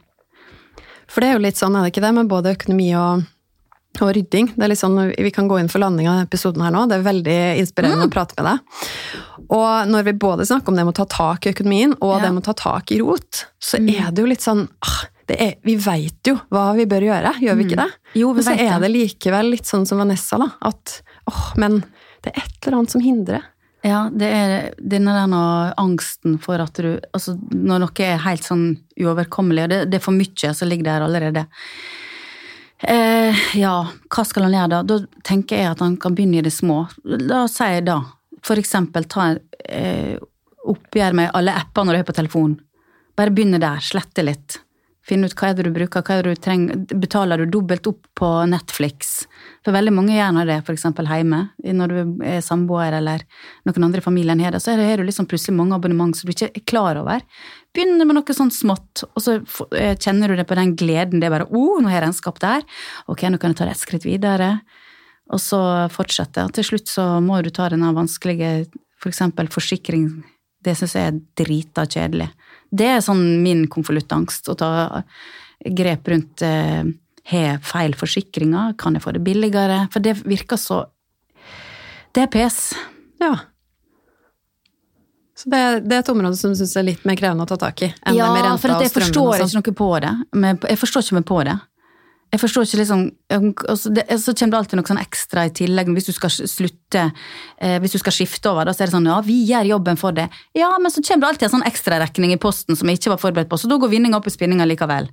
For det er jo litt sånn, er det ikke det, med både økonomi og, og rydding. Det er litt sånn, Vi kan gå inn for landing av episoden her nå. Det er veldig inspirerende Mm. å prate med deg. Og når vi både snakker om det med å ta tak i økonomien og Ja. det med å ta tak i rot, så Mm. er det jo litt sånn ah, det er, Vi veit jo hva vi bør gjøre, gjør vi ikke det? Mm. Jo, vi Men så er det. likevel litt sånn som Vanessa, da. At åh, men det er et eller annet som hindrer. Ja, det er denne der angsten for at du Altså, når noe er helt sånn uoverkommelig, og det, det er for mye som ligger der allerede. Eh, ja, hva skal han gjøre da? Da tenker jeg at han kan begynne i det små. La oss si da, for eksempel ta eh, oppgjør med alle apper når du er på telefonen. Bare begynne der, slette litt. Finne ut hva er det du bruker, hva er det du trenger. Betaler du dobbelt opp på Netflix? For veldig mange gjør nå det, for eksempel hjemme. Når du er samboer eller noen andre i familien har det, så har du liksom plutselig mange abonnement som du ikke er klar over. Begynner med noe sånn smått, og så eh, kjenner du det på den gleden. Det er bare 'Å, oh, nå har jeg regnskap der'. Ok, nå kan jeg ta det et skritt videre. Og så fortsette. Til slutt så må du ta denne vanskelige for eksempel forsikring. Det syns jeg er drita kjedelig. Det er sånn min konvoluttangst, å ta grep rundt eh, Har jeg feil forsikringer? Kan jeg få det billigere? For det virker så Det er pes. Ja. Så det, det er et område som du syns er litt mer krevende å ta tak i enn ja, det med renta for at og jeg strømmen forstår og sånn. ikke noe på det. Jeg forstår ikke meg på det. Jeg forstår ikke liksom altså det, Så kommer det alltid noe sånn ekstra i tillegg. Hvis du skal slutte, eh, hvis du skal skifte over, da så er det sånn ja, vi gjør jobben for det. Ja, men så kommer det alltid en sånn ekstraregning i posten som jeg ikke var forberedt på, så da går vinninga opp i spinninga likevel.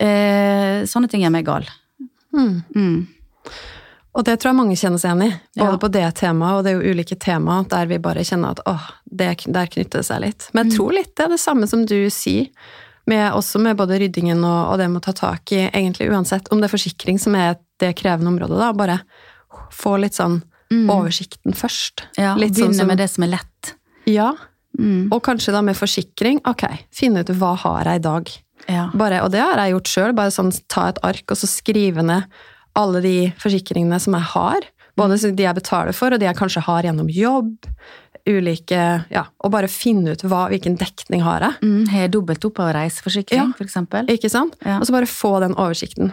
Eh, sånne ting gjør meg gal. Mm. Mm. Og det tror jeg mange kjenner seg igjen i. Både Ja. på det temaet, og det er jo ulike tema der vi bare kjenner at åh, det, der knytter det seg litt. Men Mm. jeg tror litt det er det samme som du sier, med, også med både ryddingen og, og det med å ta tak i, egentlig uansett om det er forsikring som er det krevende området, da. Bare få litt sånn oversikten først. Mm. Ja, litt Begynne sånn som, med det som er lett. Ja, Mm. og kanskje da med forsikring. Ok, finne ut hva har jeg i dag. Ja. Bare, og det har jeg gjort sjøl. Bare sånn ta et ark og så skrive ned alle de forsikringene som jeg har. Både de jeg betaler for, og de jeg kanskje har gjennom jobb. Ulike Ja, og bare finne ut hva, hvilken dekning har jeg. Mm, har jeg dobbelt opp av reiseforsikring, Ja. for? Ikke sant? Ja. Og så bare få den oversikten.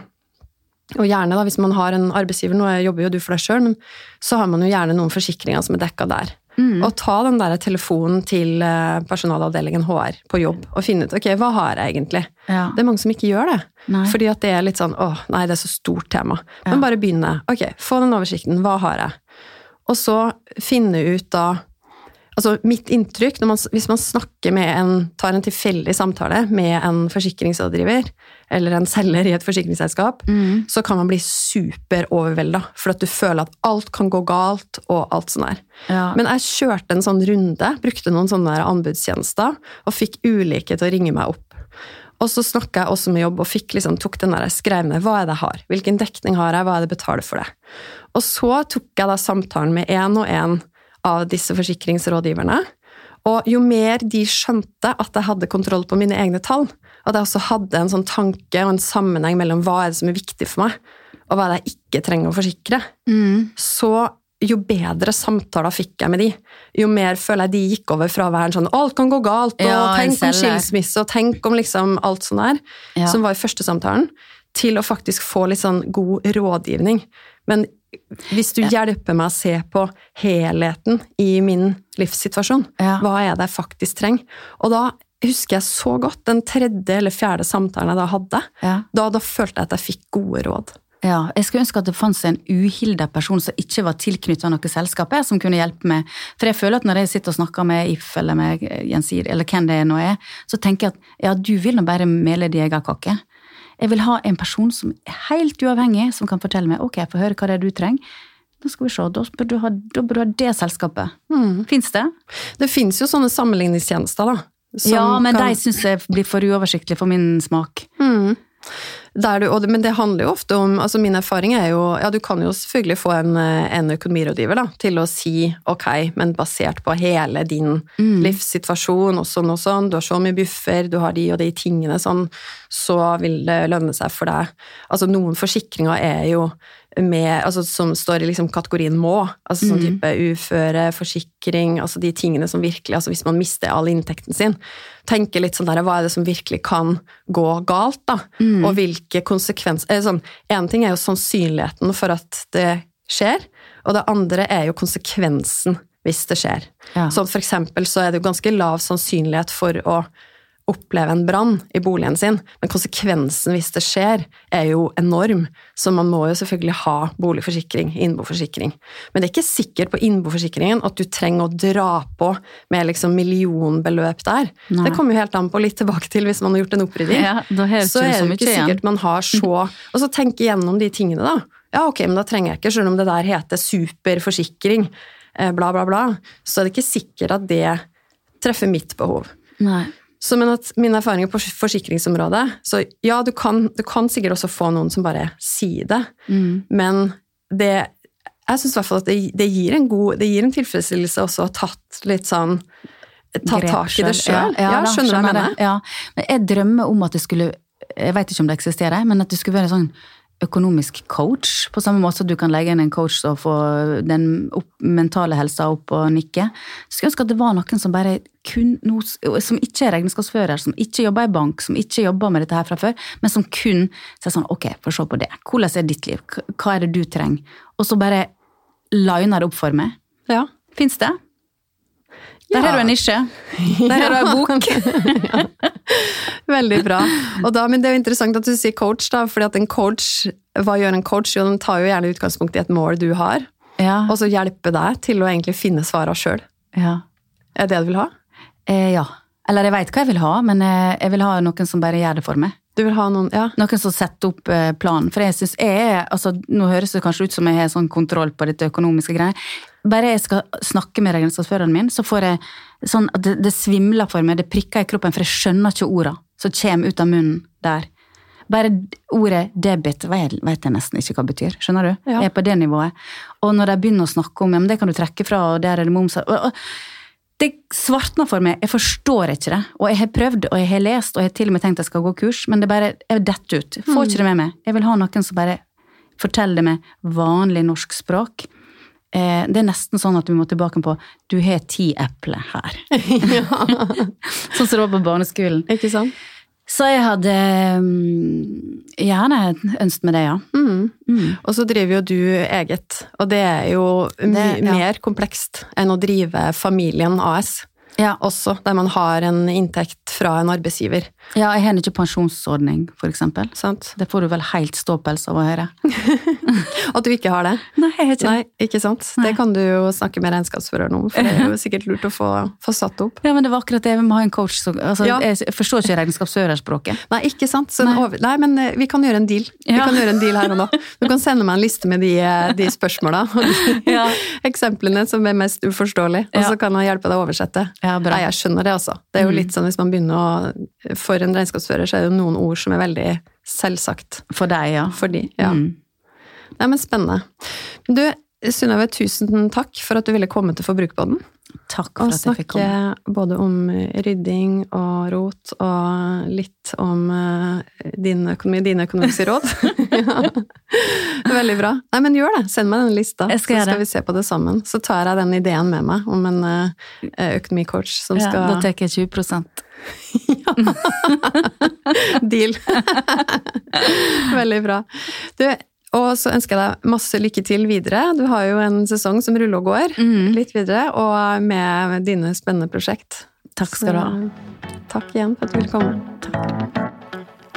Og gjerne, da, hvis man har en arbeidsgiver, nå jobber jo du for deg sjøl, men så har man jo gjerne noen forsikringer som er dekka der. Mm. Og ta den der telefonen til eh, personalavdelingen HR på jobb og finne ut ok, hva har jeg egentlig. Ja. Det er mange som ikke gjør det. Nei. Fordi at det er litt sånn åh, nei, det er så stort tema. Ja. Men bare begynne. Ok, få den oversikten. Hva har jeg? Og så finne ut da Altså, mitt inntrykk, man, hvis man snakker med en, tar en tilfeldig samtale med en forsikringsrådgiver, eller en selger i et forsikringsselskap, Mm. så kan man bli superovervelda, for at du føler at alt kan gå galt, og alt sånn der. Ja. Men jeg kjørte en sånn runde, brukte noen sånne anbudstjenester, og fikk ulike til å ringe meg opp. Og så snakka jeg også med jobb, og fikk liksom, tok den der, skrev ned hva er det jeg har, hvilken dekning har jeg, hva er det jeg betaler for det. Og så tok jeg da samtalen med én og én av disse forsikringsrådgiverne. Og jo mer de skjønte at jeg hadde kontroll på mine egne tall, at jeg også hadde en sånn tanke og en sammenheng mellom hva er det som er viktig for meg, og hva er det jeg ikke trenger å forsikre, Mm. så jo bedre samtaler fikk jeg med de, jo mer føler jeg de gikk over fra å være en sånn 'alt kan gå galt', og Ja, tenk om skilsmisse, og tenk om liksom alt sånn der, Ja. som var i første samtalen, til å faktisk få litt sånn god rådgivning. Men hvis du hjelper meg å se på helheten i min livssituasjon, Ja. hva er det jeg faktisk trenger? Og da husker jeg så godt den tredje eller fjerde samtalen jeg da hadde. Ja. Da, da følte jeg at jeg fikk gode råd. Ja, jeg skulle ønske at det fantes en uhilda person som ikke var tilknyttet noe selskap, jeg, som kunne hjelpe meg. For jeg føler at når jeg sitter og snakker med If eller med Gjensidige, eller hvem det nå er, så tenker jeg at ja, du vil nå bare mele din egen kake. Jeg vil ha en person som er helt uavhengig, som kan fortelle meg ok, jeg får høre hva det er du trenger. da skal vi se, da bør du ha, bør du ha det selskapet. Mm. Fins det? Det fins jo sånne sammenligningstjenester, da. Ja, men kan- de syns jeg blir for uoversiktlig for min smak. Mm. Der du, og det, men det handler jo ofte om altså Min erfaring er jo Ja, du kan jo selvfølgelig få en, en økonomirådgiver da, til å si ok, men basert på hele din Mm. livssituasjon og sånn og sånn, du har så mye buffer, du har de og de tingene sånn, så vil det lønne seg for deg. Altså noen forsikringer er jo med, altså, som står i liksom kategorien må, altså sånn Mm. type uføre, forsikring, altså de tingene som virkelig, altså hvis man mister all inntekten sin, tenke litt sånn der, hva er det som virkelig kan gå galt da, Mm. og hvilke konsekvenser, eh, sånn, en ting er jo sannsynligheten for at det skjer, og det andre er jo konsekvensen hvis det skjer. Ja. Sånn for eksempel så er det jo ganske lav sannsynlighet for å oppleve en brann i boligen sin, men konsekvensen hvis det skjer, er jo enorm. Så man må jo selvfølgelig ha boligforsikring, innboforsikring. Men det er ikke sikkert på innboforsikringen at du trenger å dra på med liksom millionbeløp der. Nei. Det kommer jo helt an på litt tilbake til hvis man har gjort en opprydding. Ja, så er det jo ikke sikkert man har så Og så tenke gjennom de tingene, da. Ja, ok, men da trenger jeg ikke, selv om det der heter superforsikring, eh, bla, bla, bla, så er det ikke sikkert at det treffer mitt behov. Nei. Så men at mine erfaringer på forsikringsområdet Så ja, du kan, du kan sikkert også få noen som bare sier det, Mm. men det Jeg syns i hvert fall at det, det gir en god Det gir en tilfredsstillelse også å ha tatt litt sånn Tatt Grep tak i det sjøl. Ja, da, skjønner du hva jeg mener? Ja. Men jeg drømmer om at det skulle Jeg vet ikke om det eksisterer, men at det skulle være sånn økonomisk coach, på samme måte som du kan legge inn en coach og få den opp, mentale helsa opp og nikke. Så skulle ønske at det var noen som bare kun som ikke er regnskapsfører, som ikke jobber i bank, som ikke jobber med dette her fra før, men som kun sier sånn ok, få se på det. Hvordan er ditt liv? Hva er det du trenger? Og så bare liner det opp for meg. Ja. Fins det? Der har du en nisje. Der har du en bok. Veldig bra. Da, men det er jo interessant at du sier coach, da, fordi at en coach, hva gjør en coach? Jo, den tar jo gjerne utgangspunkt i et mål du har, Ja. og så hjelper deg til å egentlig finne svarene sjøl. ja. Er det det du vil ha? Eh, ja. Eller jeg veit hva jeg vil ha, men eh, jeg vil ha noen som bare gjør det for meg. Du vil ha noen Ja. Noen som setter opp eh, planen. For jeg synes jeg er altså, Nå høres det kanskje ut som jeg har sånn kontroll på dette økonomiske greiet. Bare jeg skal snakke med regnskapsføreren min, så får jeg sånn at det, det svimler for meg, det prikker i kroppen, for jeg skjønner ikke orda som kommer ut av munnen der. Bare ordet debit vet jeg nesten ikke hva det betyr. Skjønner du? Ja. Jeg er på det nivået. Og når de begynner å snakke om ja, men det kan du trekke fra, og der er det moms Det svartner for meg. Jeg forstår ikke det. Og jeg har prøvd, og jeg har lest, og jeg har til og med tenkt jeg skal gå kurs, men det bare jeg detter ut. Får ikke det med meg. Jeg vil ha noen som bare forteller det med vanlig norsk språk. Eh, det er nesten sånn at vi må tilbake på du har ti epler her. sånn som det var på barneskolen. Ikke sant? Så jeg hadde um, gjerne ønsket meg det, ja. Mm. Mm. Og så driver jo du eget, og det er jo Det- ja. mer komplekst enn å drive familien AS Ja, også, der man har en inntekt fra en arbeidsgiver. ja jeg har ikke pensjonsordning, for eksempel. Sant? Det får du vel helt ståpels av å høre. At du ikke har det. Nei, jeg har ikke Nei, ikke sant? Nei. Det kan du jo snakke med regnskapsføreren om, for det er jo sikkert lurt å få, få satt opp. Ja, men det var akkurat det. Vi må ha en coach som altså, Ja. Jeg forstår ikke regnskapsførerspråket. Nei, ikke sant? Så Nei. over, nei, men eh, vi kan gjøre en deal. Vi Ja. kan gjøre en deal her og nå. Du kan sende meg en liste med de, eh, de spørsmåla og de Ja. eksemplene som er mest uforståelige, og så kan jeg hjelpe deg å oversette. Ja, bra. Nei, jeg skjønner det, altså. Det er jo Mm. litt sånn hvis man begynner å For en regnskapsfører så er det jo noen ord som er veldig selvsagt For deg, ja. for de. Ja. Mm. Nei, men spennende. Du, Synnøve, tusen takk for at du ville komme til Forbrukerbåten. Takk for Og at jeg fikk komme. Og snakke både om rydding og rot, og litt om eh, din økonomi, dine økonomiske råd. ja. Veldig bra. Nei, men gjør det. Send meg den lista, så skal vi se på det sammen. Så tar jeg den ideen med meg om en eh, økonomicoach som Ja, skal da tar jeg 20 Deal. Veldig bra. Du, og så ønsker jeg deg masse lykke til videre. Du har jo en sesong som ruller og går Mm. litt videre, og med dine spennende prosjekt. Takk skal du ha. Takk igjen for at du ville komme.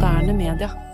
Moderne media.